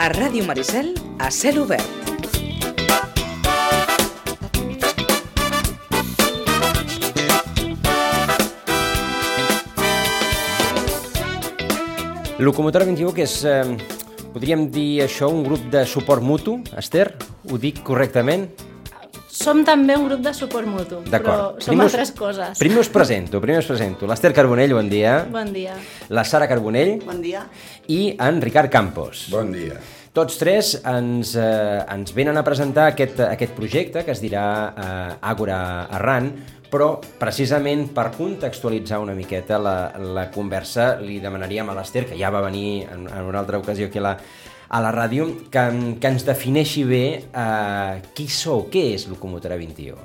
A Ràdio Maricel, a cel obert. Locomotora 21, que és, eh, podríem dir això, un grup de suport mutu, Esther? Ho dic correctament? Som també un grup de suport mutu, però D'acord. som altres coses. Primer us presento, primer us presento. L'Esther Carbonell, bon dia. Bon dia. La Sara Carbonell Bon dia. i en Ricard Campos. Bon dia. Tots tres ens, eh, ens venen a presentar aquest, aquest projecte que es dirà eh, Àgora Arran, però precisament per contextualitzar una miqueta la, la conversa li demanaríem a l'Ester, que ja va venir en, en una altra ocasió aquí a la, a la ràdio, que, que ens defineixi bé eh, qui sou, què és Locomotora 21.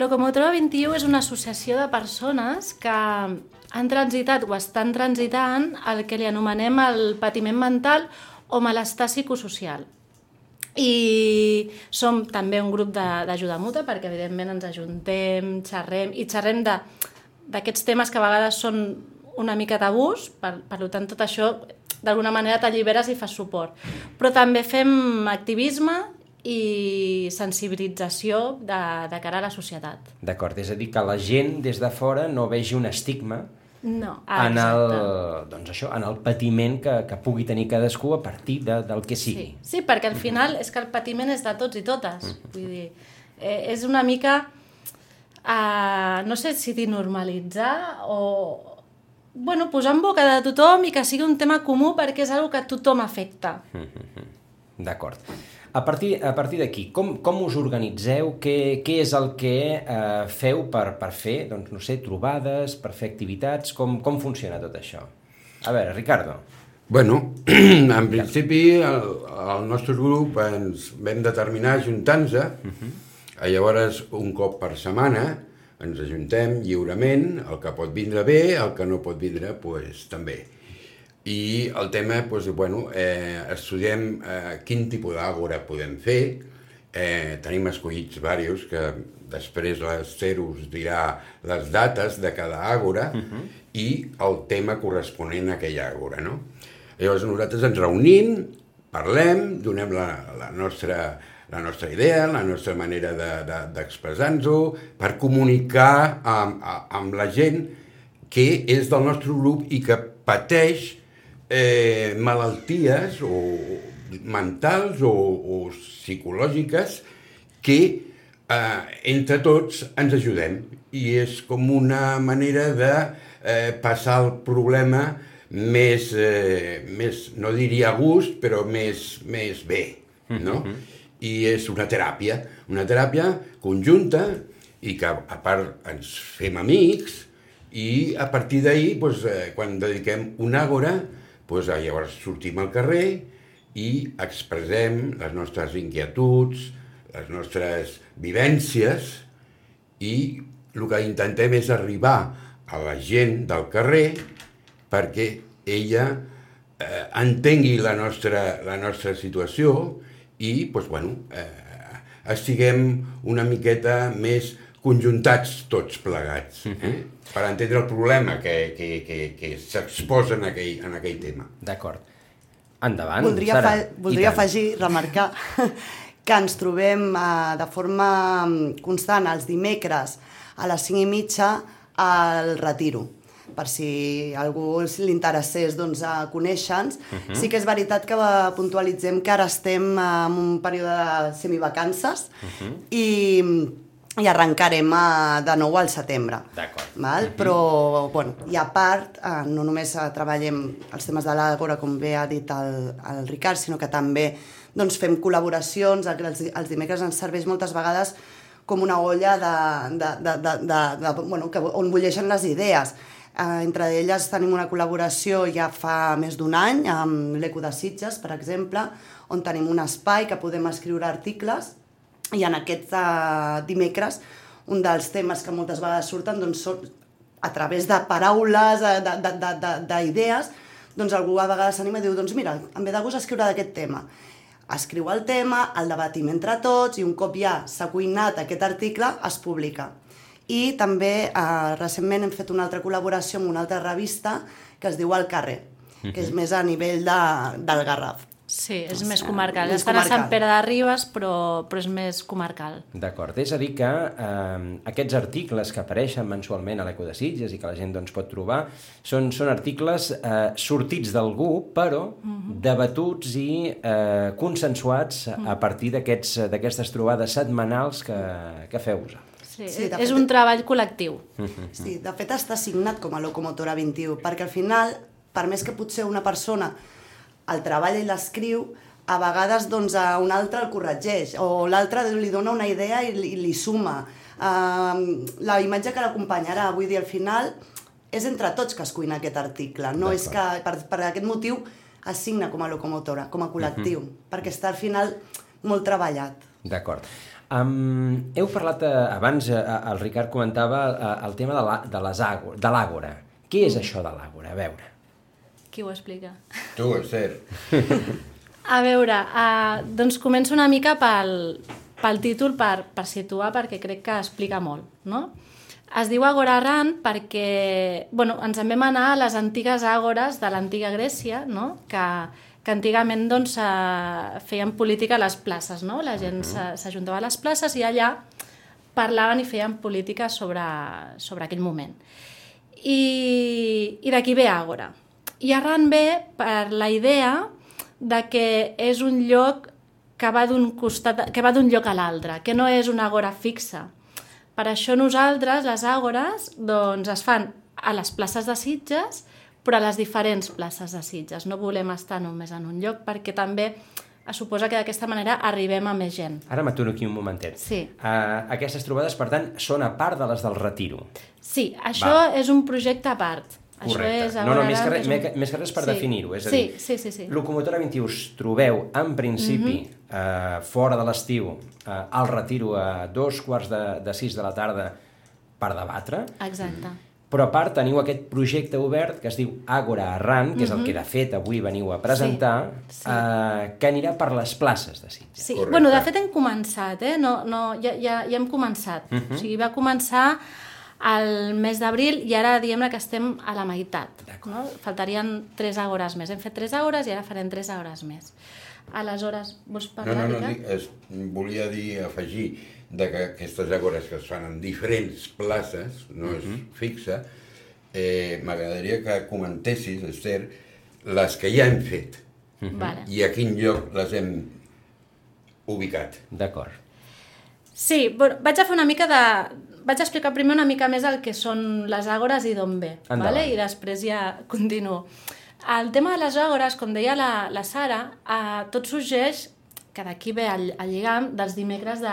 Locomotora 21 és una associació de persones que han transitat o estan transitant el que li anomenem el patiment mental o malestar psicosocial. I som també un grup d'ajuda muta perquè evidentment ens ajuntem, xerrem i xerrem d'aquests temes que a vegades són una mica tabús, per, per tant tot això d'alguna manera t'alliberes i fas suport. Però també fem activisme i sensibilització de, de cara a la societat. D'acord, és a dir, que la gent des de fora no vegi un estigma No, en, exacte. el, doncs això, en el patiment que, que pugui tenir cadascú a partir de, del que sigui. Sí, sí, perquè al final és que el patiment és de tots i totes. Vull dir, eh, és una mica, eh, no sé si dir normalitzar o... Bueno, posar en boca de tothom i que sigui un tema comú perquè és una que a tothom afecta. D'acord. A partir, a partir d'aquí, com, com us organitzeu? Què, què és el que eh, feu per, per fer, doncs, no sé, trobades, per fer activitats? Com, com funciona tot això? A veure, Ricardo. Bueno, en principi el, el nostre grup ens vam determinar ajuntar-nos, uh -huh. llavors un cop per setmana ens ajuntem lliurement, el que pot vindre bé, el que no pot vindre, pues, també. I el tema, pues, bueno, eh, estudiem eh, quin tipus d'àgora podem fer, eh, tenim escollits diversos que després l'Ester us dirà les dates de cada àgora uh -huh. i el tema corresponent a aquella àgora, no? Llavors nosaltres ens reunim, parlem, donem la, la, nostra, la nostra idea, la nostra manera d'expressar-nos-ho, de, per comunicar amb, amb la gent que és del nostre grup i que pateix eh, malalties o mentals o, o psicològiques que eh, entre tots ens ajudem i és com una manera de eh, passar el problema més, eh, més, no diria a gust, però més, més bé, no? I és una teràpia, una teràpia conjunta i que a part ens fem amics i a partir d'ahir, doncs, eh, quan dediquem una àgora, doncs, llavors sortim al carrer i expressem les nostres inquietuds, les nostres vivències i el que intentem és arribar a la gent del carrer perquè ella eh, entengui la nostra, la nostra situació i, doncs, bueno, eh, estiguem una miqueta més conjuntats tots plegats, eh? per entendre el problema que, que, que, que s'exposa en, aquell, en aquell tema. D'acord. Endavant, Voldria, Sara. fa, voldria afegir, remarcar, que ens trobem eh, de forma mm, constant els dimecres a les 5 i mitja al Retiro per si algú li interessés doncs, a conèixer-nos. Uh -huh. Sí que és veritat que eh, puntualitzem que ara estem en un període de semivacances uh -huh. i, i arrencarem eh, de nou al setembre. D'acord. Val? Uh -huh. Però, bueno, i a part, eh, no només treballem els temes de l'Àgora, com bé ha dit el, el Ricard, sinó que també doncs, fem col·laboracions, el- els, els dimecres ens serveix moltes vegades com una olla de, de, de, de, de, de, bueno, que, on bulleixen les idees. Eh, entre elles tenim una col·laboració ja fa més d'un any amb l'Eco de Sitges, per exemple, on tenim un espai que podem escriure articles i en aquests uh, dimecres un dels temes que moltes vegades surten doncs, són a través de paraules, eh, de- de- de- de- d'idees, doncs algú a vegades s'anima i diu doncs mira, em ve de gust escriure d'aquest tema. Escriu el tema, el debatim entre tots i un cop ja s'ha cuinat aquest article es publica. I també eh, recentment hem fet una altra col·laboració amb una altra revista que es diu El carrer, que és més a nivell de, del Garraf. Sí, és més comarcal. més Estan a Sant comarcal. Pere de Ribes, però, però és més comarcal. D'acord, és a dir que eh, aquests articles que apareixen mensualment a l'Eco de Sitges i que la gent doncs, pot trobar són, són articles eh, sortits d'algú, però debatuts i eh, consensuats a partir d'aquests- d'aquestes trobades setmanals que, que feu vosaltres. Sí, Sí, de és fet- un treball col·lectiu. Sí, de fet està signat com a locomotora 21, perquè al final, per més que potser una persona el treballa i l'escriu, a vegades doncs, a un altre el corregeix, o l'altre li dona una idea i li, li suma. Uh, la imatge que l'acompanyarà, vull dir, al final, és entre tots que es cuina aquest article, no és que per, per aquest motiu es signa com a locomotora, com a col·lectiu, perquè està al final molt treballat. D'acord. Um, heu parlat eh, abans, eh, el Ricard comentava eh, el tema de la- de les àgor- de l'àgora. Què és això de l'àgora? A veure. Qui ho explica? Tu, Esther. A veure, uh, doncs començo una mica pel, pel títol per, per situar, perquè crec que explica molt, no? Es diu Agora Ran perquè bueno, ens en vam anar a les antigues àgores de l'antiga Grècia, no? que, que antigament doncs, feien política a les places, no? la gent uh s'ajuntava a les places i allà parlaven i feien política sobre, sobre aquell moment. I, i d'aquí ve Àgora. I arran ve per la idea de que és un lloc que va d'un costat, que va d'un lloc a l'altre, que no és una àgora fixa. Per això nosaltres, les àgores, doncs es fan a les places de Sitges, però a les diferents places de Sitges. No volem estar només en un lloc perquè també es suposa que d'aquesta manera arribem a més gent. Ara m'aturo aquí un momentet. Sí. Uh, aquestes trobades, per tant, són a part de les del retiro. Sí, això Va. és un projecte a part. Correcte. Això és no, no, més que, res, és un- més que- res per Sí. definir-ho. És a sí, dir, sí, sí, sí. Locomotora 21 us trobeu, en principi, Mhm. eh, fora de l'estiu, eh, al retiro a dos quarts de, de sis de la tarda per debatre, Exacte. Però a part teniu aquest projecte obert que es diu Àgora Arran, que és el que de fet avui veniu a presentar, Mhm. Sí, sí. Eh, que anirà per les places de Sitges. Sí, Correcte. bueno, de fet hem començat, eh? No, no, ja, ja, ja hem començat. Uh -huh. O sigui, va començar al mes d'abril i ara diem que estem a la meitat. No? Faltarien 3 hores més. Hem fet 3 hores i ara farem 3 hores més. Aleshores, vols No, parlar, no, no, Ricard? dic, es, volia dir, afegir, de que aquestes àgores que es fan en diferents places, no és fixa, eh, m'agradaria que comentessis, Esther, les que ja hem fet Vale. i a quin lloc les hem ubicat. D'acord. Sí, bueno, vaig a fer una mica de... Vaig a explicar primer una mica més el que són les àgores i d'on ve, Endavant. vale? i després ja continuo. El tema de les àgores, com deia la, la Sara, eh, tot sorgeix, que d'aquí ve el, el lligam dels dimecres de,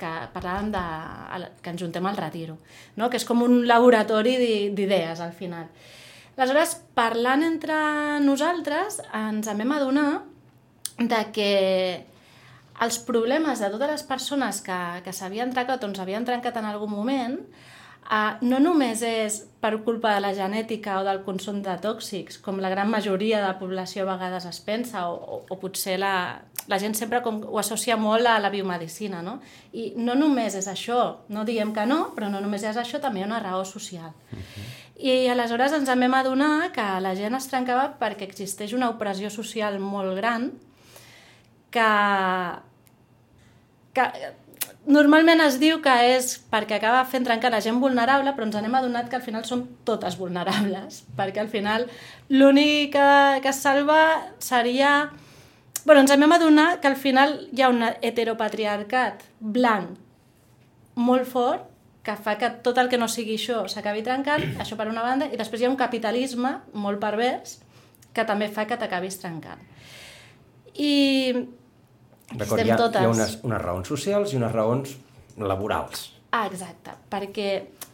que parlàvem de, que ens juntem al retiro, no? que és com un laboratori d'i- d'idees al final. Aleshores, parlant entre nosaltres, ens en vam adonar de que els problemes de totes les persones que, que s'havien trencat o ens havien trencat en algun moment eh, no només és per culpa de la genètica o del consum de tòxics, com la gran majoria de la població a vegades es pensa, o, o, o potser la, la gent sempre com ho associa molt a la biomedicina, no? I no només és això, no diem que no, però no només és això, també hi ha una raó social. I aleshores ens en vam adonar que la gent es trencava perquè existeix una opressió social molt gran que, que normalment es diu que és perquè acaba fent trencar la gent vulnerable, però ens anem adonat que al final som totes vulnerables, perquè al final l'únic que, es salva seria... bueno, ens vam adonar que al final hi ha un heteropatriarcat blanc molt fort que fa que tot el que no sigui això s'acabi trencant, això per una banda, i després hi ha un capitalisme molt pervers que també fa que t'acabis trencant. I D'acord, estem hi ha, totes. hi ha unes, unes raons socials i unes raons laborals. Ah, exacte, perquè,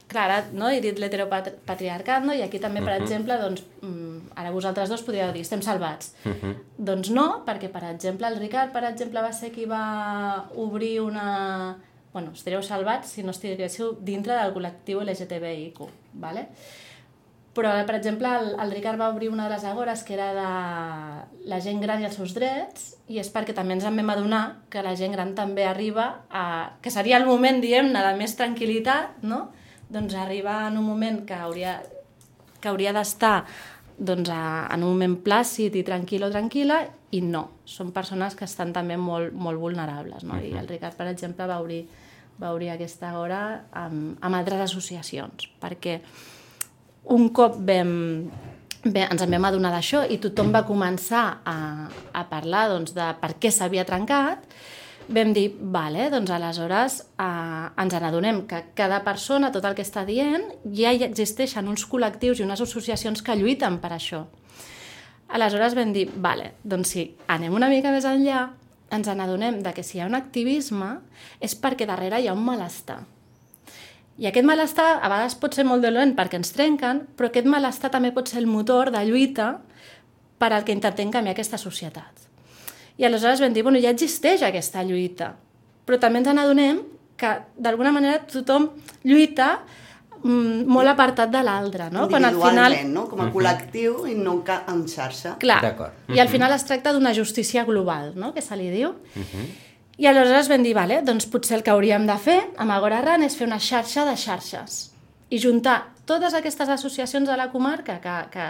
clar, ara no, he dit l'heteropatriarcat, no? i aquí també, per exemple, doncs, mm, ara vosaltres dos podríeu dir, estem salvats. Doncs no, perquè, per exemple, el Ricard, per exemple, va ser qui va obrir una... Bueno, estaríeu salvats si no estiguéssiu dintre del col·lectiu LGTBIQ, ¿vale? Però, per exemple, el, el Ricard va obrir una de les agores que era de la gent gran i els seus drets i és perquè també ens en vam adonar que la gent gran també arriba a... que seria el moment, diguem-ne, de més tranquil·litat, no? Doncs arriba en un moment que hauria, que hauria d'estar doncs, a, en un moment plàcid i tranquil o tranquil·la, i no. Són persones que estan també molt, molt vulnerables. No? Uh -huh. I el Ricard, per exemple, va obrir, va obrir aquesta hora amb, amb altres associacions, perquè un cop vam, Bé, ens en vam adonar d'això i tothom va començar a, a parlar doncs, de per què s'havia trencat vam dir, vale, doncs aleshores eh, ens n'adonem que cada persona, tot el que està dient, ja hi existeixen uns col·lectius i unes associacions que lluiten per això. Aleshores vam dir, vale, doncs sí, anem una mica més enllà, ens n'adonem que si hi ha un activisme és perquè darrere hi ha un malestar. I aquest malestar a vegades pot ser molt dolent perquè ens trenquen, però aquest malestar també pot ser el motor de lluita per al que intentem canviar aquesta societat. I aleshores vam dir, bueno, ja existeix aquesta lluita, però també ens n'adonem que d'alguna manera tothom lluita mm, molt apartat de l'altre, no? Quan al final... no? Com a col·lectiu i no en xarxa. Clar, i al final es tracta d'una justícia global, no? que se li diu. Uh -huh. I aleshores vam dir, vale, doncs potser el que hauríem de fer amb Agora Ran és fer una xarxa de xarxes i juntar totes aquestes associacions de la comarca que, que,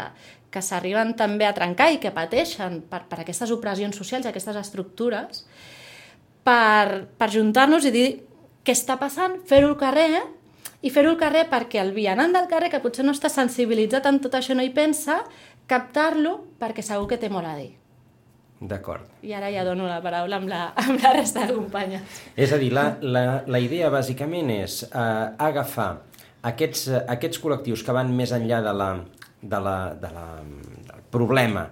que s'arriben també a trencar i que pateixen per, per aquestes opressions socials aquestes estructures, per, per juntar-nos i dir què està passant, fer-ho al carrer, i fer-ho al carrer perquè el vianant del carrer, que potser no està sensibilitzat en tot això, no hi pensa, captar-lo perquè segur que té molt a dir. D'acord. I ara ja dono la paraula amb la, amb la resta de companyes. És a dir, la, la, la idea bàsicament és eh, agafar aquests, aquests col·lectius que van més enllà de la, de la, de la, del problema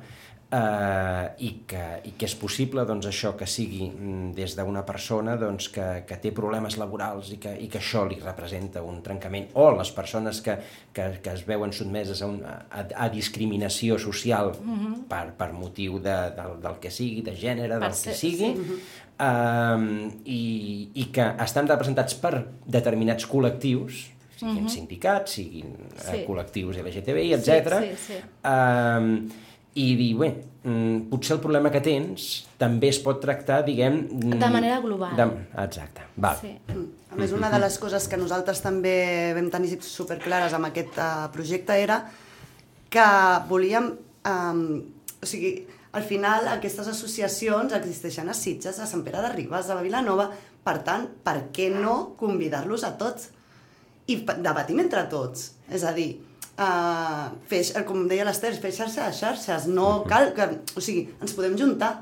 eh, i, que, i que és possible doncs, això que sigui mm, des d'una persona doncs, que, que té problemes laborals i que, i que això li representa un trencament o les persones que, que, que es veuen sotmeses a, un, a, a discriminació social mhm. -huh. per, per motiu de, del, del que sigui, de gènere, per del ser, que sigui, sí. eh, i, i que estan representats per determinats col·lectius siguin uh mhm. -huh. sindicats, siguin eh, sí. col·lectius LGTBI, etc. Sí, sí, sí. Um, i dir, bé, mm, potser el problema que tens també es pot tractar, diguem... Mm, de manera global. De... Exacte, val. Sí. A més, una de les coses que nosaltres també vam tenir superclares amb aquest uh, projecte era que volíem... Um, o sigui, al final aquestes associacions existeixen a Sitges, a Sant Pere de Ribes, a Vilanova, per tant, per què no convidar-los a tots? i debatim entre tots. És a dir, uh, fer, com deia l'Ester, fer xarxa de xarxes, no cal que... O sigui, ens podem juntar.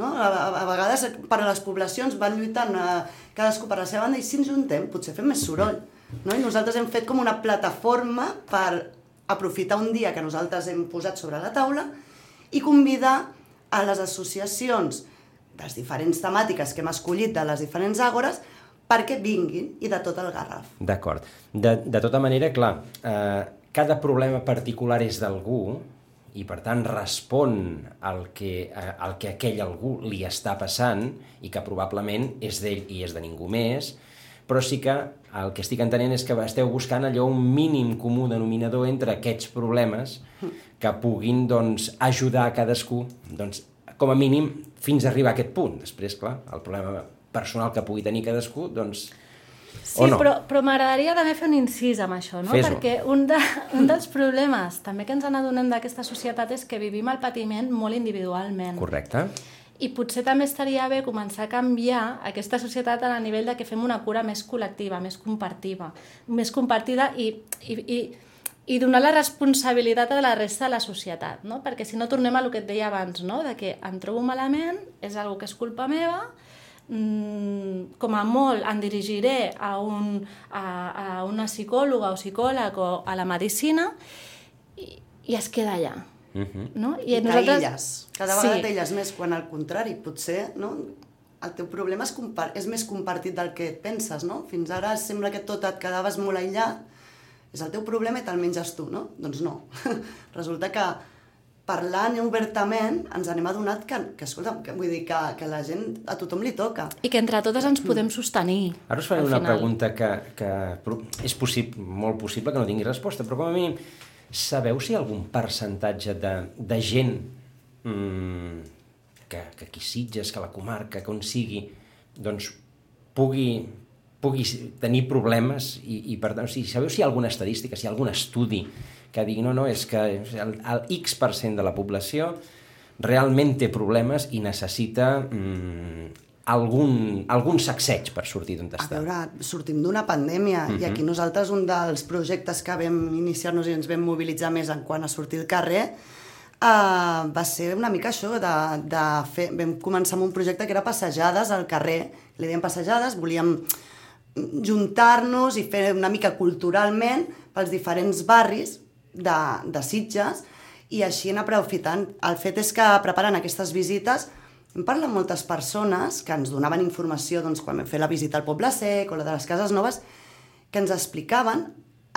No? A, a, a vegades per a les poblacions van lluitant uh, cadascú per la seva banda i si ens juntem potser fem més soroll. No? I nosaltres hem fet com una plataforma per aprofitar un dia que nosaltres hem posat sobre la taula i convidar a les associacions de les diferents temàtiques que hem escollit de les diferents àgores perquè vinguin i de tot el Garraf. D'acord. De, de tota manera, clar, eh, cada problema particular és d'algú i per tant respon al que, al que aquell algú li està passant i que probablement és d'ell i és de ningú més, però sí que el que estic entenent és que esteu buscant allò un mínim comú denominador entre aquests problemes que puguin doncs, ajudar a cadascú doncs, com a mínim fins a arribar a aquest punt. Després, clar, el problema personal que pugui tenir cadascú, doncs... Sí, no? però, però m'agradaria també fer un incís amb això, no? Perquè un, de, un dels problemes també que ens n'adonem d'aquesta societat és que vivim el patiment molt individualment. Correcte. I potser també estaria bé començar a canviar aquesta societat a nivell de que fem una cura més col·lectiva, més compartida, més compartida i, i, i, i donar la responsabilitat a la resta de la societat, no? Perquè si no tornem a el que et deia abans, no? De que em trobo malament, és algo que és culpa meva, Mm, com a molt em dirigiré a, un, a, a una psicòloga o psicòleg o a la medicina i, i es queda allà. Uh -huh. no? I, I nosaltres... t'aïlles. Cada vegada sí. t'aïlles més, quan al contrari, potser no? el teu problema és, és més compartit del que et penses, no? Fins ara sembla que tot et quedaves molt aïllat, és el teu problema i te'l menges tu, no? Doncs no. Resulta que parlant obertament ens anem adonat que, que, escolta, que, vull dir que, que la gent, a tothom li toca. I que entre totes ens podem sostenir. Ara us faré una final. pregunta que, que és possible, molt possible que no tingui resposta, però com a mínim, sabeu si hi ha algun percentatge de, de gent mmm, que, que aquí Sitges, que la comarca, que on sigui, doncs pugui, pugui tenir problemes i, i per tant, o sigui, sabeu si hi ha alguna estadística, si hi ha algun estudi que digui, no, no, és que el, el X% de la població realment té problemes i necessita mm, algun, algun sacseig per sortir d'on A està. veure, sortim d'una pandèmia uh -huh. i aquí nosaltres un dels projectes que vam iniciar-nos i ens vam mobilitzar més en quant a sortir al carrer uh, va ser una mica això de, de fer... Vam començar amb un projecte que era passejades al carrer. Li dèiem passejades, volíem juntar-nos i fer una mica culturalment pels diferents barris de, de Sitges i així anar aprofitant. El fet és que preparant aquestes visites hem parlat amb moltes persones que ens donaven informació doncs, quan vam fer la visita al Poble Sec o la de les Cases Noves, que ens explicaven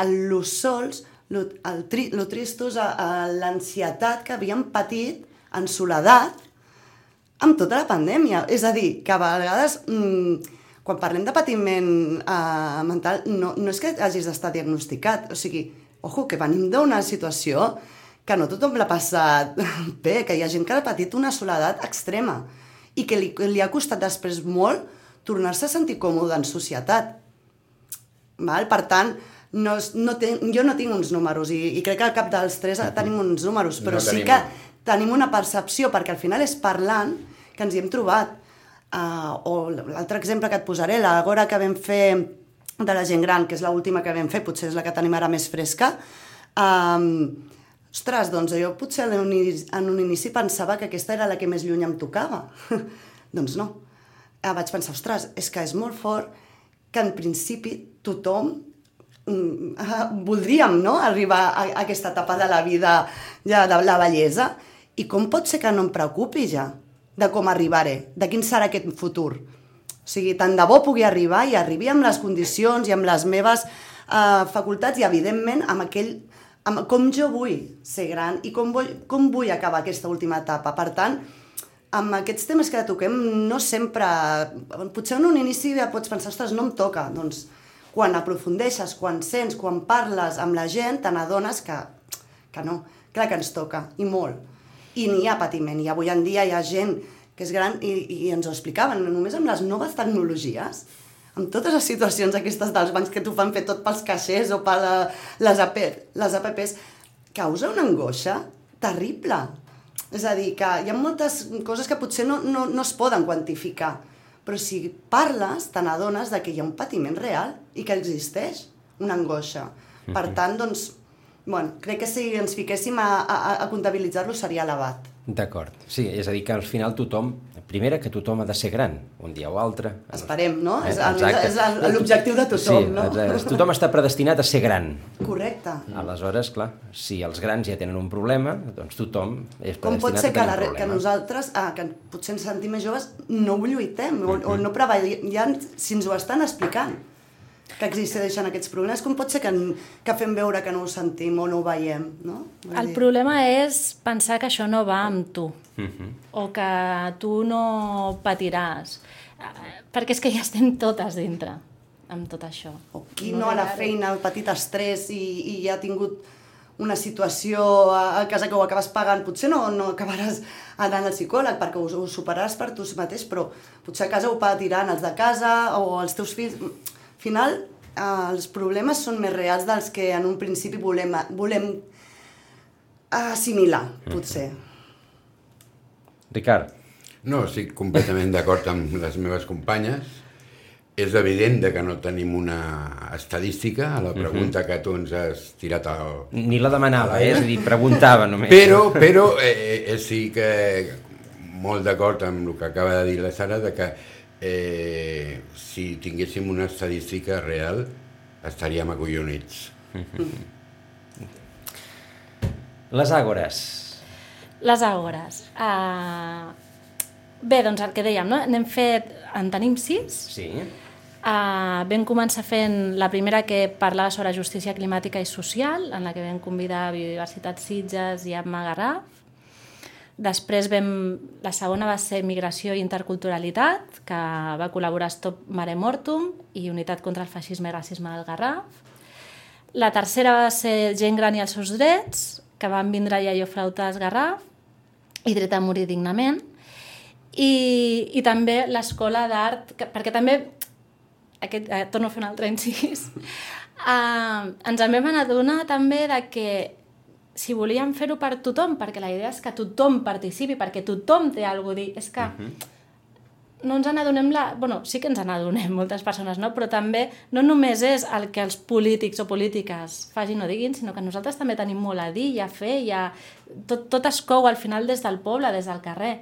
el lo sols, lo, el tri, lo tristos, l'ansietat que havien patit en soledat amb tota la pandèmia. És a dir, que a vegades, mmm, quan parlem de patiment eh, mental, no, no és que hagis d'estar diagnosticat, o sigui, ojo, que venim d'una situació que no tothom l'ha passat bé, que hi ha gent que ha patit una soledat extrema i que li, li ha costat després molt tornar-se a sentir còmode en societat. Val? Per tant, no, no ten, jo no tinc uns números i, i crec que al cap dels tres tenim uns números, però No sí tenim. que tenim una percepció, perquè al final és parlant que ens hi hem trobat. Uh, o l'altre exemple que et posaré, la gora que vam fer de la gent gran, que és l'última que vam fer, potser és la que tenim ara més fresca, um, ostres, doncs jo potser en un, inici, en un inici pensava que aquesta era la que més lluny em tocava. doncs no. Ah, vaig pensar, ostres, és que és molt fort que en principi tothom mm, ah, voldríem no? arribar a, a aquesta etapa de la vida ja de la bellesa i com pot ser que no em preocupi ja de com arribaré, de quin serà aquest futur. O sigui, tant de bo pugui arribar i arribi amb les condicions i amb les meves eh, facultats i, evidentment, amb aquell amb com jo vull ser gran i com vull, com vull acabar aquesta última etapa. Per tant, amb aquests temes que toquem no sempre... Potser en un inici ja pots pensar, ostres, no em toca. Doncs quan aprofundeixes, quan sents, quan parles amb la gent, te n'adones que, que no, clar que ens toca, i molt. I n'hi ha patiment, i avui en dia hi ha gent que és gran i, i ens ho explicaven, només amb les noves tecnologies, amb totes les situacions aquestes dels bancs que t'ho fan fer tot pels caixers o per la, les, AP, les apps, causa una angoixa terrible. És a dir, que hi ha moltes coses que potser no, no, no es poden quantificar, però si parles, te n'adones de que hi ha un patiment real i que existeix una angoixa. Per tant, doncs, bueno, crec que si ens fiquéssim a, a, a comptabilitzar-lo seria elevat. D'acord. Sí, és a dir, que al final tothom, primera, que tothom ha de ser gran, un dia o altre. Esperem, no? Eh, És, exacte. l'objectiu de tothom, sí, no? exacte. Tothom està predestinat a ser gran. Correcte. Aleshores, clar, si els grans ja tenen un problema, doncs tothom és Com pot predestinat ser que, la, que nosaltres, ah, que potser ens sentim més joves, no ho lluitem o, o no treballem, si ens ho estan explicant que existeixen aquests problemes, com pot ser que, que fem veure que no ho sentim o no ho veiem, no? Vull El dir, problema és pensar que això no va amb tu o que tu no patiràs. Perquè és que ja estem totes dintre amb tot això. O qui no a la feina ha patit estrès i, i ja ha tingut una situació a, a casa que ho acabes pagant, potser no, no acabaràs anant al psicòleg perquè ho, ho superaràs per tu mateix, però potser a casa ho patiran els de casa o els teus fills. Al final, eh, els problemes són més reals dels que en un principi volem, volem assimilar, potser. Ricard, No, estic completament d'acord amb les meves companyes. És evident de que no tenim una estadística a la pregunta que tu ens has tirat al... ni la demanava, eh? és a dir, preguntava només. Però, però eh, eh, sí que molt d'acord amb el que acaba de dir la Sara, de que eh, si tinguéssim una estadística real estaríem acollonits. Les àgores. Les àgores. Uh, bé, doncs el que dèiem, no? N'hem fet, en tenim sis. Sí. Uh, vam començar fent la primera que parlava sobre justícia climàtica i social, en la que vam convidar Biodiversitat Sitges i Amma Garraf. Després vam, la segona va ser Migració i Interculturalitat, que va col·laborar Stop Mare Mortum i Unitat contra el Feixisme i Racisme del Garraf. La tercera va ser Gent gran i els seus drets, que van vindre Iaio Flautes Garraf i Dret a morir dignament. I, i també l'Escola d'Art, perquè també, aquest, eh, torno a fer un altre incís, eh, ens en vam adonar també de que si volíem fer-ho per tothom, perquè la idea és que tothom participi, perquè tothom té alguna a dir, és que uh -huh. no ens n'adonem la... bueno, sí que ens n'adonem moltes persones, no? però també no només és el que els polítics o polítiques facin o diguin, sinó que nosaltres també tenim molt a dir i a fer, i a... tot, tot es cou al final des del poble, des del carrer.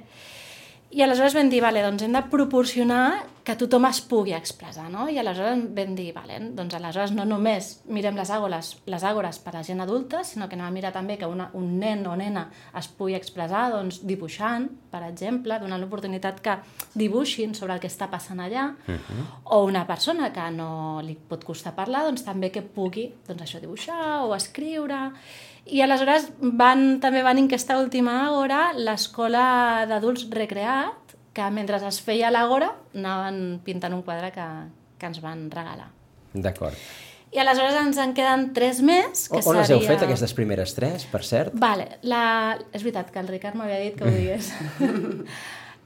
I aleshores vam dir, vale, doncs hem de proporcionar que tothom es pugui expressar, no? I aleshores vam dir, vale, doncs aleshores no només mirem les àgores, les àgores per a gent adulta, sinó que anem a mirar també que una, un nen o nena es pugui expressar doncs, dibuixant, per exemple, donant l'oportunitat que dibuixin sobre el que està passant allà, uh -huh. o una persona que no li pot costar parlar, doncs també que pugui doncs, això dibuixar o escriure i aleshores van, també van en aquesta última hora l'escola d'adults recreat, que mentre es feia l'agora anaven pintant un quadre que, que ens van regalar. D'acord. I aleshores ens en queden tres més, que on seria... les heu fet, aquestes primeres tres, per cert? Vale, la... és veritat que el Ricard m'havia dit que ho digués.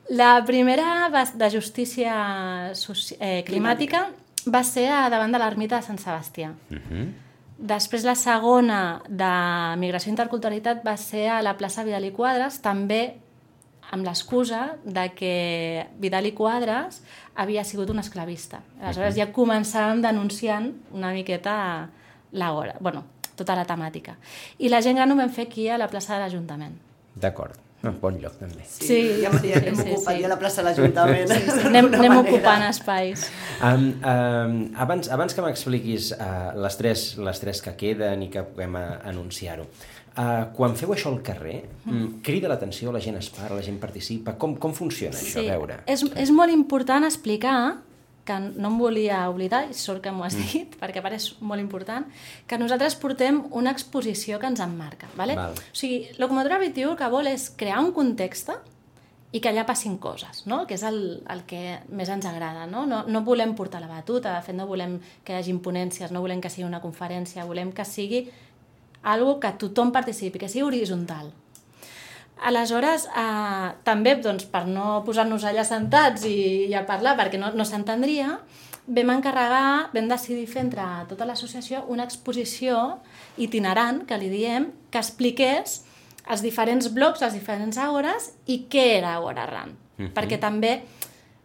la primera va de justícia soci... eh, climàtica va ser a davant de l'ermita de Sant Sebastià. Uh Mhm. -huh. Després la segona de migració i interculturalitat va ser a la plaça Vidal i Quadres, també amb l'excusa de que Vidal i Quadres havia sigut un esclavista. Aleshores ja començàvem denunciant una miqueta l'hora, bueno, tota la temàtica. I la gent gran ho vam fer aquí a la plaça de l'Ajuntament. D'acord. Un bon lloc, també. Sí, Sí, ja, sí, ja sí, hem sí, ocupat sí. ja la plaça de l'Ajuntament. Sí, sí. Anem, anem manera. ocupant espais. Um, um, abans, abans que m'expliquis uh, les, tres, les tres que queden i que puguem uh, anunciar-ho, uh, quan feu això al carrer, mm. crida l'atenció, la gent es para, la gent participa, com, com funciona això? A veure. És, és molt important explicar que no em volia oblidar, i sort que m'ho has dit, perquè a part és molt important, que nosaltres portem una exposició que ens emmarca. ¿vale? Val. O sigui, Locomotora 21 el que vol és crear un context i que allà passin coses, no? que és el, el que més ens agrada. No? No, no volem portar la batuta, de fet no volem que hi hagi ponències, no volem que sigui una conferència, volem que sigui algo que tothom participi, que sigui horitzontal. Aleshores, eh, també doncs, per no posar-nos allà sentats i, i a parlar, perquè no, no s'entendria, vam encarregar, vam decidir fer entre tota l'associació una exposició itinerant, que li diem, que expliqués els diferents blocs, les diferents àgores i què era Agora Ran. Mm -hmm. Perquè també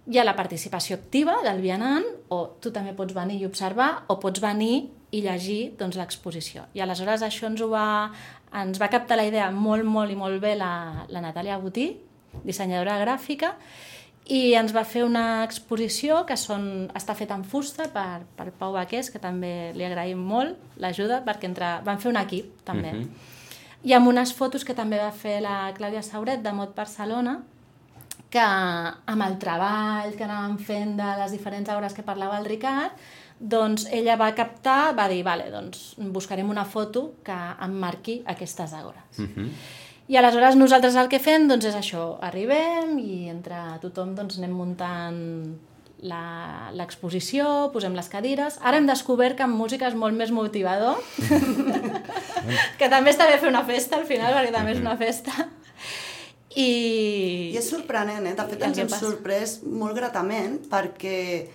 hi ha la participació activa del vianant, o tu també pots venir i observar, o pots venir i llegir doncs, l'exposició. I aleshores això ens, ho va, ens va captar la idea molt, molt i molt bé la, la Natàlia Botí, dissenyadora gràfica, i ens va fer una exposició que són, està feta en fusta per, per Pau Baqués, que també li agraïm molt l'ajuda, perquè entre, van fer un equip també. Uh -huh. I amb unes fotos que també va fer la Clàudia Sauret de Mot Barcelona, que amb el treball que anàvem fent de les diferents hores que parlava el Ricard, doncs ella va captar, va dir, vale, doncs buscarem una foto que emmarqui aquestes hores. Uh -huh. I aleshores nosaltres el que fem doncs, és això, arribem i entre tothom doncs, anem muntant l'exposició, posem les cadires. Ara hem descobert que amb música és molt més motivador, que també està bé fer una festa al final, perquè també és una festa. I... I és sorprenent, eh? De fet, ens hem sorprès molt gratament perquè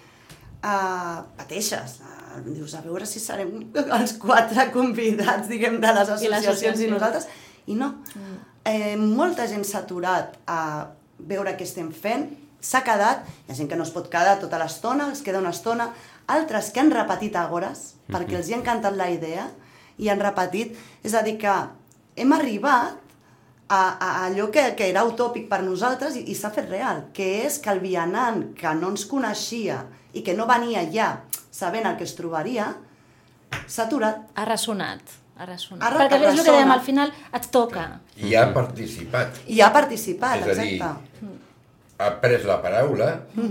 uh, pateixes. Uh, dius, a veure si serem els quatre convidats, diguem, de les associacions i, i nosaltres. I no. Mm. Eh, molta gent s'ha aturat a veure què estem fent, s'ha quedat, hi ha gent que no es pot quedar tota l'estona, es queda una estona, altres que han repetit àgores, mm -hmm. perquè els hi ha encantat la idea, i han repetit. És a dir, que hem arribat a, a allò que, que era utòpic per nosaltres i, i s'ha fet real, que és que el vianant que no ens coneixia i que no venia ja sabent el que es trobaria, s'ha aturat. Ha ressonat. Ha ressonat. Ha, Perquè és el que dèiem, al final et toca. I ha participat. I ha participat, és a dir, exacte. ha pres la paraula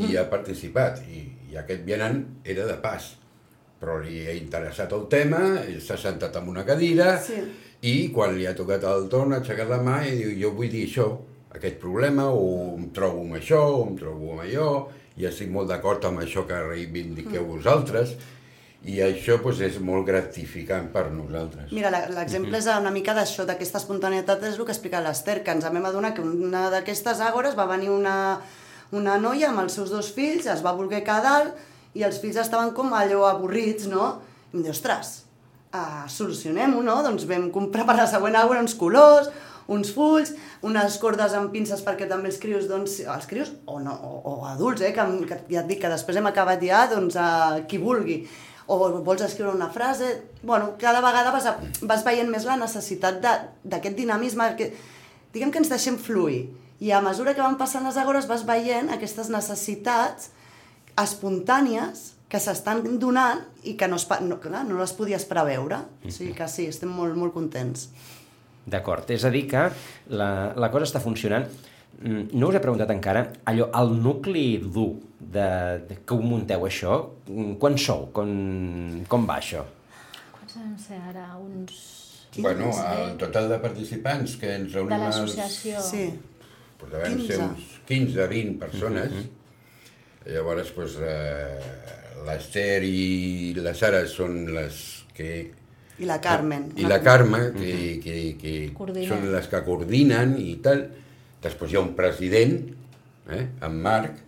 i ha participat. I, i aquest vianant era de pas. Però li ha interessat el tema, s'ha sentat en una cadira Sí. i quan li ha tocat el torn ha aixecat la mà i diu jo vull dir això, aquest problema, o em trobo amb això, o em trobo amb allò, i estic molt d'acord amb això que reivindiqueu vosaltres, i això doncs, és molt gratificant per nosaltres. Mira, l'exemple és una mica d'això, d'aquesta espontaneïtat, és el que explica l'Ester, que ens vam adonar que una d'aquestes àgores va venir una, una noia amb els seus dos fills, es va voler quedar i els fills estaven com allò avorrits, no? I em diu, ostres, uh, solucionem-ho, no? Doncs vam comprar per la següent àgora uns colors, uns fulls, unes cordes amb pinces perquè també els crios, doncs, els crios, o, no, o, o adults, eh, que, que ja et dic que després hem acabat ja, doncs, a qui vulgui, o vols escriure una frase, bueno, cada vegada vas, a, vas veient més la necessitat d'aquest dinamisme, que, diguem que ens deixem fluir, i a mesura que van passant les agores vas veient aquestes necessitats espontànies que s'estan donant i que no, es, no, clar, no les podies preveure. O sigui que sí, estem molt, molt contents. D'acord, és a dir que la, la cosa està funcionant. Mm, no us he preguntat encara, allò, el nucli dur de, de que ho munteu això, mm, quan sou? Com, com va això? Quants vam ser ara? Uns... Bueno, el total de participants que ens reunim... De l'associació. Sí. Pues devem 15. ser uns 15-20 persones. Uh -huh. Llavors, pues, eh, l'Ester i la Sara són les que... I la Carmen. I la Carme, que, que, que són les que coordinen i tal. Després hi ha un president, eh, en Marc,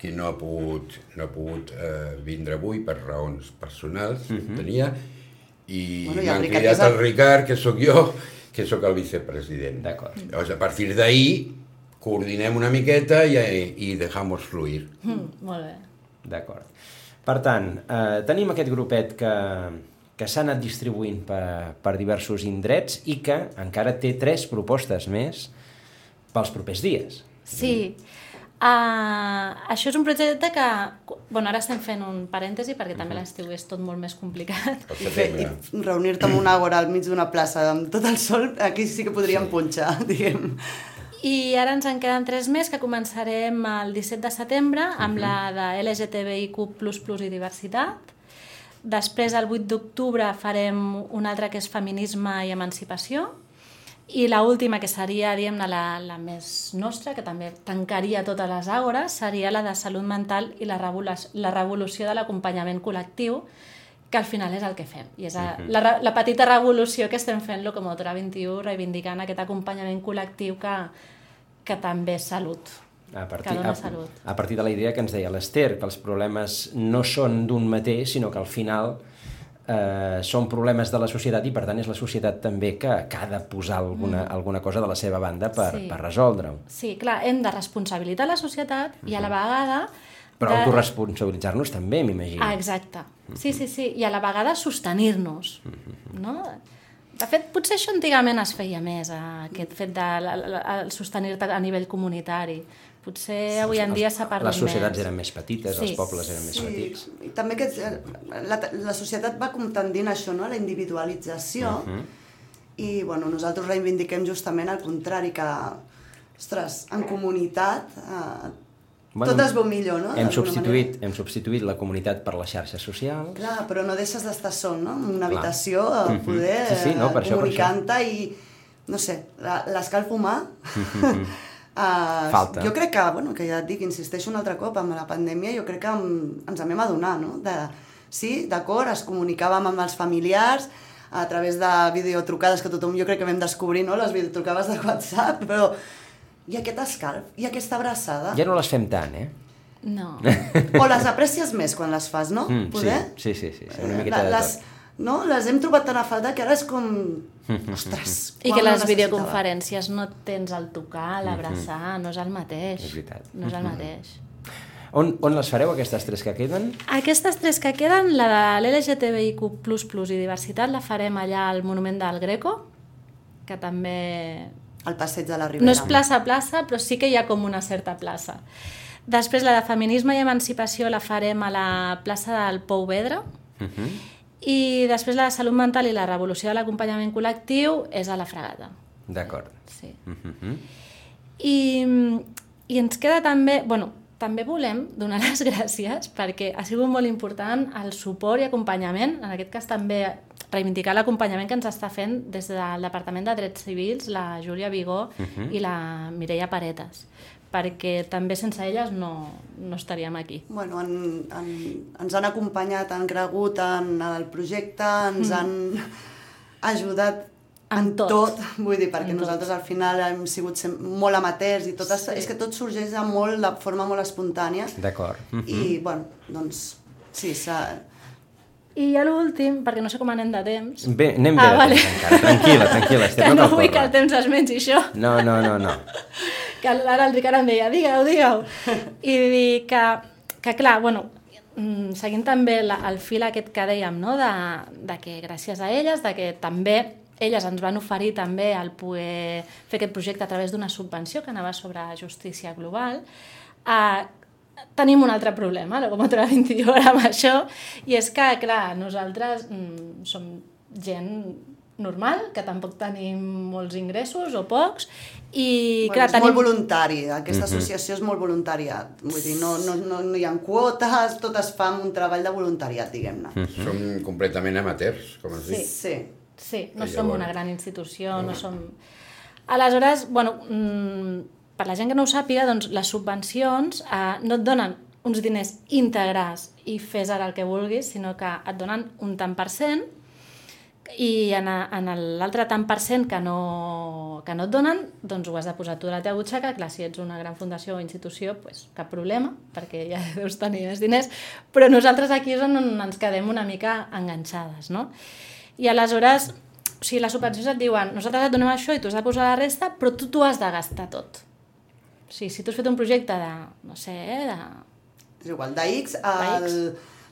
que no ha pogut, no ha pogut eh, vindre avui per raons personals, uh -huh. tenia, i bueno, m'han cridat el... el Ricard, que sóc jo, que sóc el vicepresident. D'acord. Llavors, a partir d'ahir, coordinem una miqueta i, i dejamos fluir. Mm, molt bé. D'acord. Per tant, eh, tenim aquest grupet que, que s'ha anat distribuint per, per diversos indrets i que encara té tres propostes més pels propers dies. Sí. Uh, això és un projecte que... Bueno, ara estem fent un parèntesi perquè també l'estiu és tot molt més complicat. I, fer, i reunir-te amb una àgora al mig d'una plaça amb tot el sol, aquí sí que podríem sí. punxar, diguem. I ara ens en queden tres més, que començarem el 17 de setembre amb uh -huh. la de LGTBIQ++ i diversitat. Després, el 8 d'octubre, farem una altra que és feminisme i emancipació. I la última, que seria, diguem-ne, la, la més nostra, que també tancaria totes les àgores, seria la de salut mental i la, revolució, la revolució de l'acompanyament col·lectiu, que al final és el que fem. I és a, la, la petita revolució que estem fent Locomotora 21, reivindicant aquest acompanyament col·lectiu que, que també és salut. A partir, a, a partir de la idea que ens deia l'Ester, que els problemes no són d'un mateix, sinó que al final eh, són problemes de la societat i per tant és la societat també que, que ha de posar alguna, mm. alguna cosa de la seva banda per, sí. per resoldre-ho. Sí, clar, hem de responsabilitzar la societat mm -hmm. i a la vegada... Però de... autoresponsabilitzar-nos també, m'imagino. Ah, exacte. Sí, sí, sí. I a la vegada sostenir-nos. Mm -hmm. no? De fet, potser això antigament es feia més, eh, aquest fet de sostenir-te a nivell comunitari. Potser avui en dia s'ha perdut més. Les societats més. eren més petites, sí. els pobles eren més sí. petits. I també que eh, la, la societat va com tendint això, no? la individualització, uh -huh. i bueno, nosaltres reivindiquem justament el contrari, que ostres, en comunitat eh, Bueno, Tot es veu millor, no? Hem substituït, hem substituït la comunitat per les xarxes socials. Clar, però no deixes d'estar sol, no? En una Clar. habitació, a mhm. poder, sí, sí, no, per comunicant-te i, no sé, l'escalf humà... uh, Falta. Jo crec que, bueno, que ja et dic, insisteixo un altre cop, amb la pandèmia jo crec que ens en vam adonar, no? De, sí, d'acord, es comunicàvem amb els familiars, a través de videotrucades que tothom jo crec que vam descobrir, no? Les videotrucades de WhatsApp, però i aquest escalf, i aquesta abraçada... Ja no les fem tant, eh? No. o les aprecies més quan les fas, no? Mm, Poder? Sí, sí, sí, sí, una miqueta La, de les, no? Les hem trobat tan a falta que ara és com... Ostres, I que les videoconferències no tens el tocar, l'abraçar, mm -hmm. no és el mateix. És veritat. No és el mateix. On, on les fareu, aquestes tres que queden? Aquestes tres que queden, la de l'LGTBIQ++ i diversitat, la farem allà al Monument del Greco, que també al passeig de la Ribera. No és plaça a plaça, però sí que hi ha com una certa plaça. Després la de feminisme i emancipació la farem a la plaça del Pou Vedra. Uh -huh. I després la salut mental i la revolució de l'acompanyament col·lectiu és a la fregada. D'acord. Sí. Uh -huh. I, I ens queda també... Bueno, també volem donar les gràcies perquè ha sigut molt important el suport i acompanyament, en aquest cas també reivindicar l'acompanyament que ens està fent des del Departament de Drets Civils, la Júlia Vigó uh -huh. i la Mireia Paretes perquè també sense elles no, no estaríem aquí. Bueno, en, en, ens han acompanyat, han cregut en el projecte, ens mm. han ajudat en, en tot. tot, vull dir, perquè en nosaltres tot. al final hem sigut molt amateurs i tot sí. és que tot sorgeix de, molt, de forma molt espontània. D'acord. Mm -hmm. I, bueno, doncs, sí, s'ha I ja l'últim, perquè no sé com anem de temps... Bé, anem bé Ah, de vale. temps encara. Tranquil·la, tranquil·la, que no vull que el temps es mengi això. No, no, no, no. que ara el Ricard em deia, digueu, digueu. I dir que, que clar, bueno, mm, seguint també la, el fil aquest que dèiem, no? de, de que gràcies a elles, de que també elles ens van oferir també el poder fer aquest projecte a través d'una subvenció que anava sobre justícia global, eh, tenim un altre problema, la Locomotora 21 ara amb això, i és que, clar, nosaltres mm, som gent normal, que tampoc tenim molts ingressos o pocs, i Bueno, clar, és tenim... molt voluntari, aquesta associació és molt voluntària. Vull dir, no, no, no, no hi ha quotes, tot es fa amb un treball de voluntariat, diguem-ne. Som completament amateurs, com es Sí. diu. Sí. Sí, no I som una gran institució, no som... Aleshores, bueno, mm, per la gent que no ho sàpiga, doncs les subvencions eh, no et donen uns diners íntegres i fes ara el que vulguis, sinó que et donen un tant per cent i en, a- en l'altre tant per cent que no, que no et donen, doncs ho has de posar tu a la teva butxaca. Clar, si ets una gran fundació o institució, pues, cap problema, perquè ja deus tenir més diners, però nosaltres aquí és on ens quedem una mica enganxades, no? I aleshores, o sigui, les subvencions et diuen nosaltres et donem això i tu has de posar la resta, però tu t'ho has de gastar tot. O sigui, si tu has fet un projecte de, no sé, eh, de És igual, de X,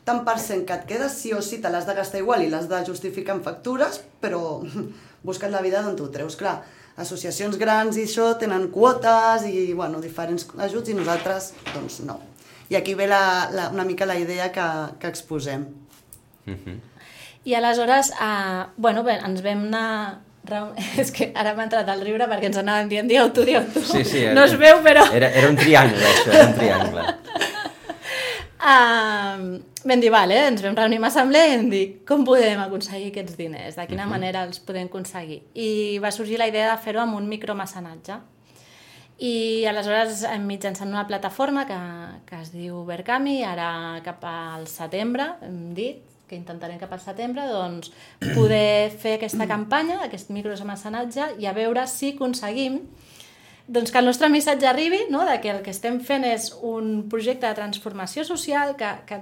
tant per cent que et queda sí o sí te l'has de gastar igual i l'has de justificar amb factures, però busca't la vida d'on tu ho treus. Clar, associacions grans i això tenen quotes i bueno, diferents ajuts i nosaltres doncs no. I aquí ve la, la, una mica la idea que, que exposem. I aleshores, eh, bueno, bé, ens vam anar... És que ara m'ha entrat el riure perquè ens anàvem dient, dieu tu, dieu tu. Sí, sí. no es veu, però... Era, era un triangle, això, era un triangle. Uh, vam dir, vale, ens vam reunir amb assemblea i vam dir com podem aconseguir aquests diners, de quina manera els podem aconseguir. I va sorgir la idea de fer-ho amb un micromecenatge. I aleshores, eh, mitjançant una plataforma que, que es diu Verkami, ara cap al setembre, hem dit, que intentarem cap al setembre, doncs poder fer aquesta campanya, aquest micromecenatge, i a veure si aconseguim doncs que el nostre missatge arribi, no? de que el que estem fent és un projecte de transformació social, que, que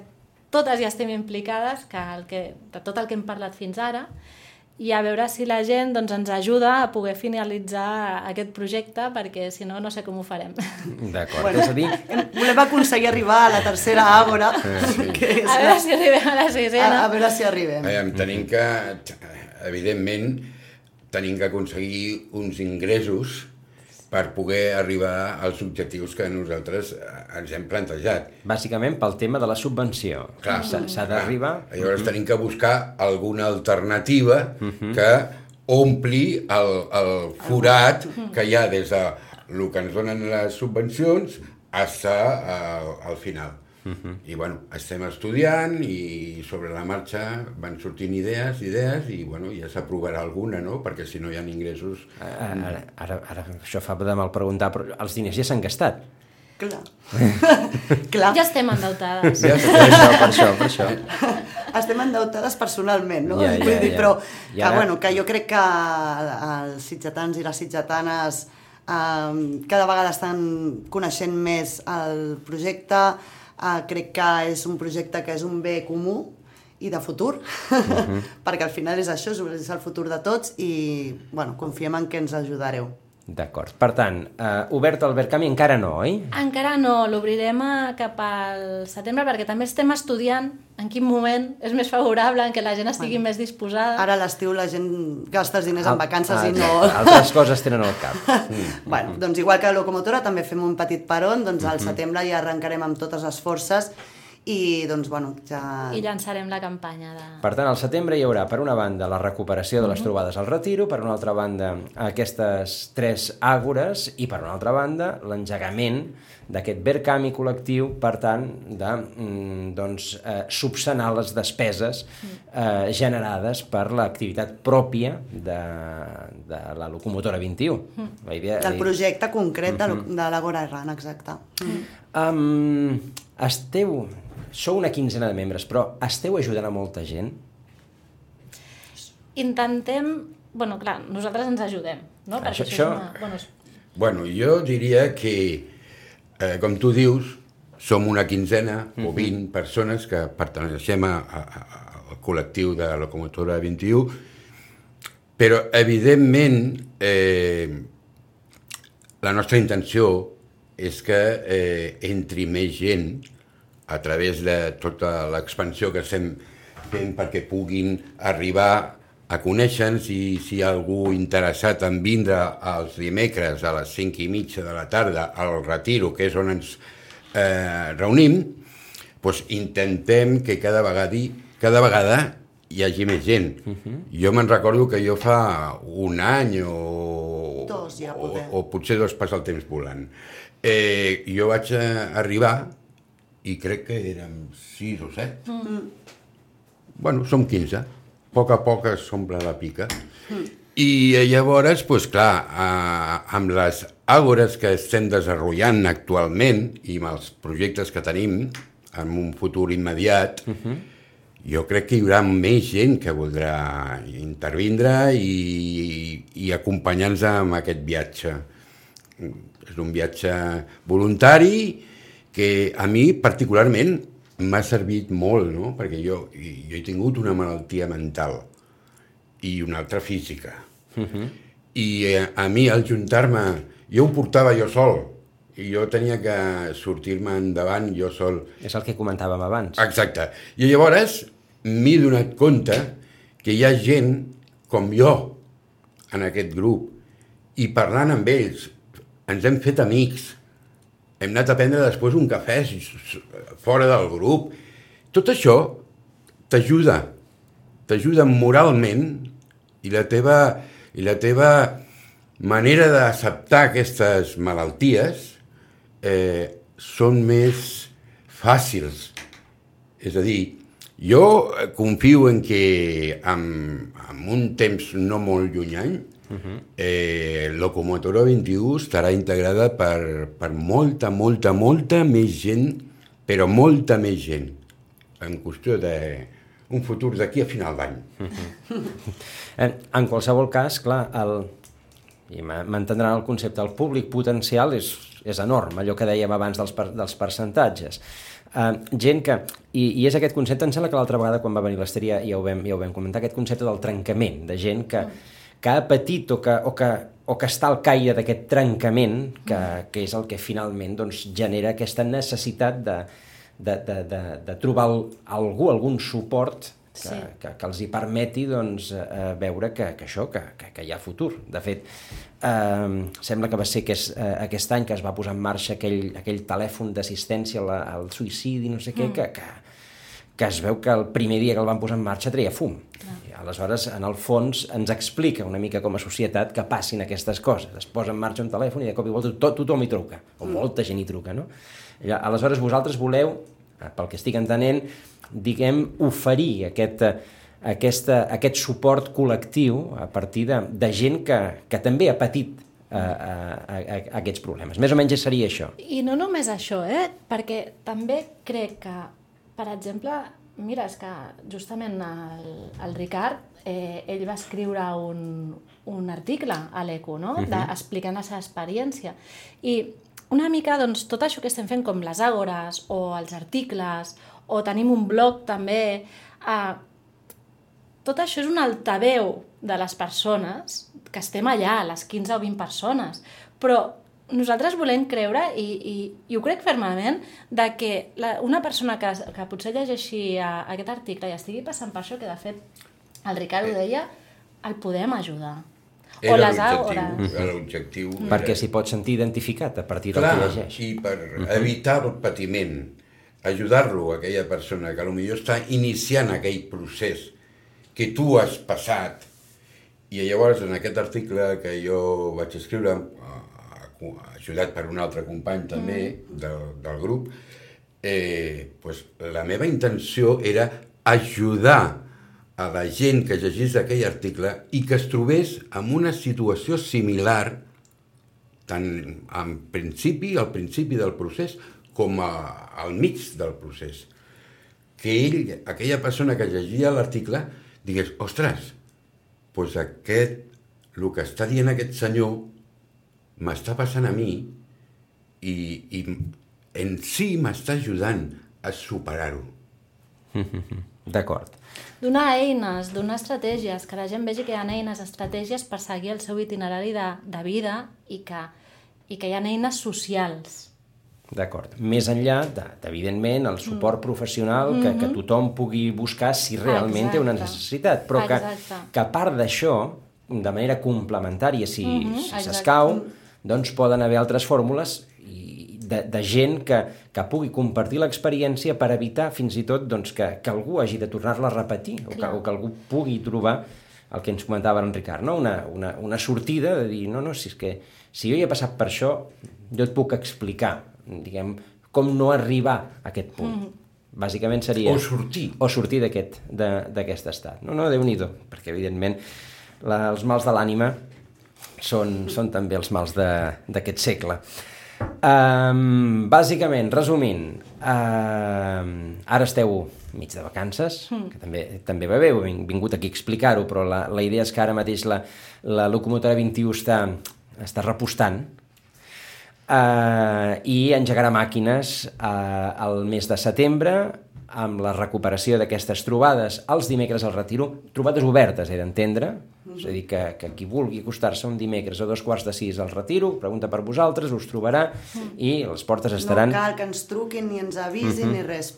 totes hi estem implicades, que, el que de tot el que hem parlat fins ara, i a veure si la gent doncs, ens ajuda a poder finalitzar aquest projecte, perquè si no, no sé com ho farem. D'acord, Bueno, és a dir, volem aconseguir arribar a la tercera àgora, que és A veure si arribem a la a, sisena. a veure si arribem. Aviam, tenim que, evidentment, tenim que aconseguir uns ingressos per poder arribar als objectius que nosaltres eh, ens hem plantejat. bàsicament pel tema de la subvenció. S'ha d'arribar... Llavors tenim que buscar alguna alternativa que ompli el, el forat que hi ha des de el que ens donen les subvencions fins al, al final. I bueno, estem estudiant i sobre la marxa van sortint idees, idees i bueno, ja s'aprovarà alguna, no? Perquè si no hi ha ingressos... Ara, ara, ara, això fa de mal preguntar, però els diners ja s'han gastat. Clar. Clar. Ja estem endeutades. Ja, per això, per això, per això. Estem endeutades personalment, no? Ja, ja, Vull dir, ja. però I que, bueno, que jo crec que els sitgetans i les sitgetanes eh, cada vegada estan coneixent més el projecte, eh, crec que és un projecte que és un bé comú i de futur, Mhm. perquè al final és això, és el futur de tots i bueno, confiem en que ens ajudareu. D'acord. Per tant, eh, obert el Verkami encara no, oi? Encara no, l'obrirem cap al setembre perquè també estem estudiant en quin moment és més favorable, en què la gent estigui més disposada. Ara a l'estiu la gent gasta els diners en Al- vacances i al- no... Altres coses tenen al cap. Bueno, doncs igual que la locomotora també fem un petit peron, doncs al setembre ja arrencarem amb totes les forces i doncs bueno, ja... I llançarem la campanya de... Per tant, al setembre hi haurà, per una banda, la recuperació de les trobades al retiro, per una altra banda, aquestes tres àgores, i per una altra banda, l'engegament d'aquest Verkami col·lectiu, per tant, de mm, doncs, eh, subsanar les despeses eh, generades per l'activitat pròpia de, de la locomotora 21. La idea, Del projecte concret de, lo- de l'Agora Erran, exacte. Um, esteu... Sou una quinzena de membres, però esteu ajudant a molta gent? Intentem... Bueno, clar, nosaltres ens ajudem, no? Això- Perquè això, això- una... Bueno, és... Bueno, jo diria que, eh, com tu dius, som una quinzena o 20 persones que perteneixem a, a, a el col·lectiu de Locomotora 21, però, evidentment, eh, la nostra intenció és que eh, entri més gent a través de tota l'expansió que estem fent perquè puguin arribar a conèixer-nos i si hi ha algú interessat en vindre els dimecres a les 5 i mitja de la tarda al Retiro, que és on ens eh, reunim, doncs intentem que cada vegada, cada vegada hi hagi més gent. Uh -huh. Jo me'n recordo que jo fa un any o, Dos, ja, o, poder. o potser dos passa el temps volant. Eh, jo vaig a arribar i crec que érem sis o set. Mm. Bueno, som 15. A poc a poc es s'omple la pica. Mm. I llavors, doncs clar, eh, amb les àgores que estem desenvolupant actualment i amb els projectes que tenim en un futur immediat, uh -huh. jo crec que hi haurà més gent que voldrà intervindre i, i acompanyar-nos en aquest viatge. És un viatge voluntari que a mi particularment m'ha servit molt, no? perquè jo, jo he tingut una malaltia mental i una altra física. Uh -huh. I eh, a mi, al juntar-me, jo ho portava jo sol, i jo tenia que sortir-me endavant jo sol. És el que comentàvem abans. Exacte. I llavors m'he donat compte que hi ha gent com jo en aquest grup i parlant amb ells ens hem fet amics hem anat a prendre després un cafè fora del grup. Tot això t'ajuda, t'ajuda moralment i la teva, i la teva manera d'acceptar aquestes malalties eh, són més fàcils. És a dir, jo confio en que en, en un temps no molt llunyany Uh -huh. eh, Locomotora 21 estarà integrada per, per molta, molta, molta més gent, però molta més gent, en qüestió de un futur d'aquí a final d'any. Uh -huh. en, en qualsevol cas, clar, el, i m'entendran el concepte, el públic potencial és, és enorme, allò que dèiem abans dels, per, dels percentatges. Uh, gent que, i, i és aquest concepte, em sembla que l'altra vegada quan va venir l'Esteria ja, ja ho vam comentar, aquest concepte del trencament, de gent que, que ha patit o que, o que, o que està al caire d'aquest trencament, que, que és el que finalment doncs, genera aquesta necessitat de, de, de, de, de trobar algú, algun suport que, sí. que, que els hi permeti doncs, eh, veure que, que això, que, que, que hi ha futur. De fet, eh, sembla que va ser que és, eh, aquest any que es va posar en marxa aquell, aquell telèfon d'assistència al, al suïcidi, no sé què, mm. que, que, que es veu que el primer dia que el van posar en marxa treia fum. Ah. I aleshores, en el fons, ens explica una mica com a societat que passin aquestes coses. Es posa en marxa un telèfon i de cop i volta tot, tothom hi truca, o mm. molta gent hi truca, no? I, aleshores, vosaltres voleu, eh, pel que estic entenent, diguem, oferir aquest, aquesta, aquest suport col·lectiu a partir de, de gent que, que també ha patit a, a, a, a aquests problemes. Més o menys seria això. I no només això, eh? perquè també crec que, per exemple, mira, és que justament el, el Ricard, eh, ell va escriure un, un article a l'ECO, no? Uh -huh. de, explicant la seva experiència. I una mica, doncs, tot això que estem fent, com les àgores o els articles, o tenim un blog també, eh, tot això és un altaveu de les persones que estem allà, les 15 o 20 persones, però nosaltres volem creure, i, i, i ho crec fermament, de que la, una persona que, que potser llegeixi a, aquest article i estigui passant per això, que de fet el Ricard ho deia, el podem ajudar. Era o les àgores. Era l'objectiu. Mm. Perquè s'hi pot sentir identificat a partir del Clar, que llegeix. i per evitar el patiment, ajudar-lo a aquella persona que potser està iniciant aquell procés que tu has passat i llavors en aquest article que jo vaig escriure ajudat per un altre company també mm. del, del grup eh, pues, la meva intenció era ajudar a la gent que llegís aquell article i que es trobés en una situació similar tant en principi, al principi del procés, com a, al mig del procés. Que ell, aquella persona que llegia l'article, digués, ostres, doncs aquest, el que està dient aquest senyor m'està passant a mi i, i en si m'està ajudant a superar-ho. D'acord. Donar eines, donar estratègies, que la gent vegi que hi ha eines, estratègies per seguir el seu itinerari de, de vida i que, i que hi ha eines socials. D'acord. Més enllà, de, evidentment, el suport mm. professional que, que tothom pugui buscar si realment Exacte. té una necessitat, però que, Exacte. que a part d'això, de manera complementària, si Mhm, si exacte. s'escau, doncs poden haver altres fórmules i de, de gent que, que pugui compartir l'experiència per evitar fins i tot doncs, que, que algú hagi de tornar-la a repetir o que, o que algú pugui trobar el que ens comentava en Ricard, no? una, una, una sortida de dir, no, no, si és que si jo hi he passat per això, jo et puc explicar, diguem, com no arribar a aquest punt. Mm. Bàsicament seria... O sortir. O sortir d'aquest de- d'aquest estat. No, no, Déu-n'hi-do, perquè evidentment la, els mals de l'ànima són, són també els mals de- d'aquest segle. Um, bàsicament, resumint, um, ara esteu mig de vacances, mm. que també, també va bé, he vingut aquí a explicar-ho, però la, la idea és que ara mateix la, la locomotora 21 està, està repostant, uh, i engegarà màquines uh, al mes de setembre amb la recuperació d'aquestes trobades els dimecres al retiro, trobades obertes, he d'entendre, és a dir, que, que qui vulgui acostar-se un dimecres a dos quarts de sis al retiro, pregunta per vosaltres, us trobarà i les portes estaran... No cal que ens truquin ni ens avisin ni res,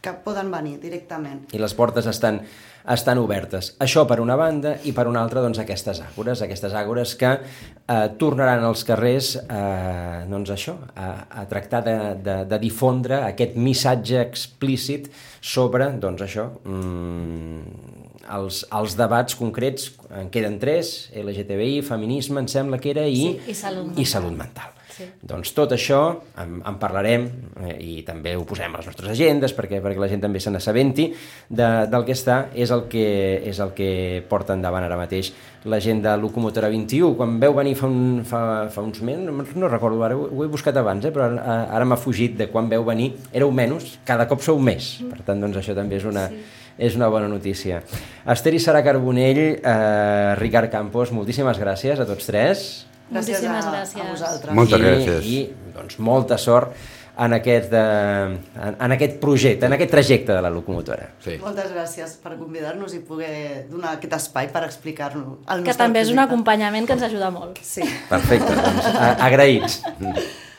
que poden venir directament. i les portes estan, estan obertes. Això per una banda, i per una altra, doncs, aquestes àgores, aquestes àgores que eh, tornaran als carrers, eh, doncs això, a, a tractar de, de, de difondre aquest missatge explícit sobre, doncs això, mm, els, els debats concrets, en queden tres, LGTBI, feminisme, em sembla que era, i, Sí, i salut i mental. salut mental. Sí. Doncs tot això en, en parlarem eh, i també ho posem a les nostres agendes perquè, perquè la gent també se n'assabenti de, del que està, és el que, és el que porta endavant ara mateix la gent de Locomotora 21. Quan veu venir fa, un, fa, fa uns mesos, no, no recordo ara, ho, ho he buscat abans, eh, però ara, ara m'ha fugit de quan veu venir, éreu menys, cada cop sou més. Per tant, doncs això també és una, sí. És una bona notícia. Esther i Sara Carbonell, eh, Ricard Campos, moltíssimes gràcies a tots tres. Gràcies Moltíssimes a, gràcies. a vosaltres. Moltes I, gràcies. I doncs, molta sort en aquest, eh, en, en aquest projecte, en aquest trajecte de la locomotora. Sí. Moltes gràcies per convidar-nos i poder donar aquest espai per explicar-nos el Que també és un projecte. acompanyament que ens ajuda molt. Sí. Perfecte, doncs, agraïts.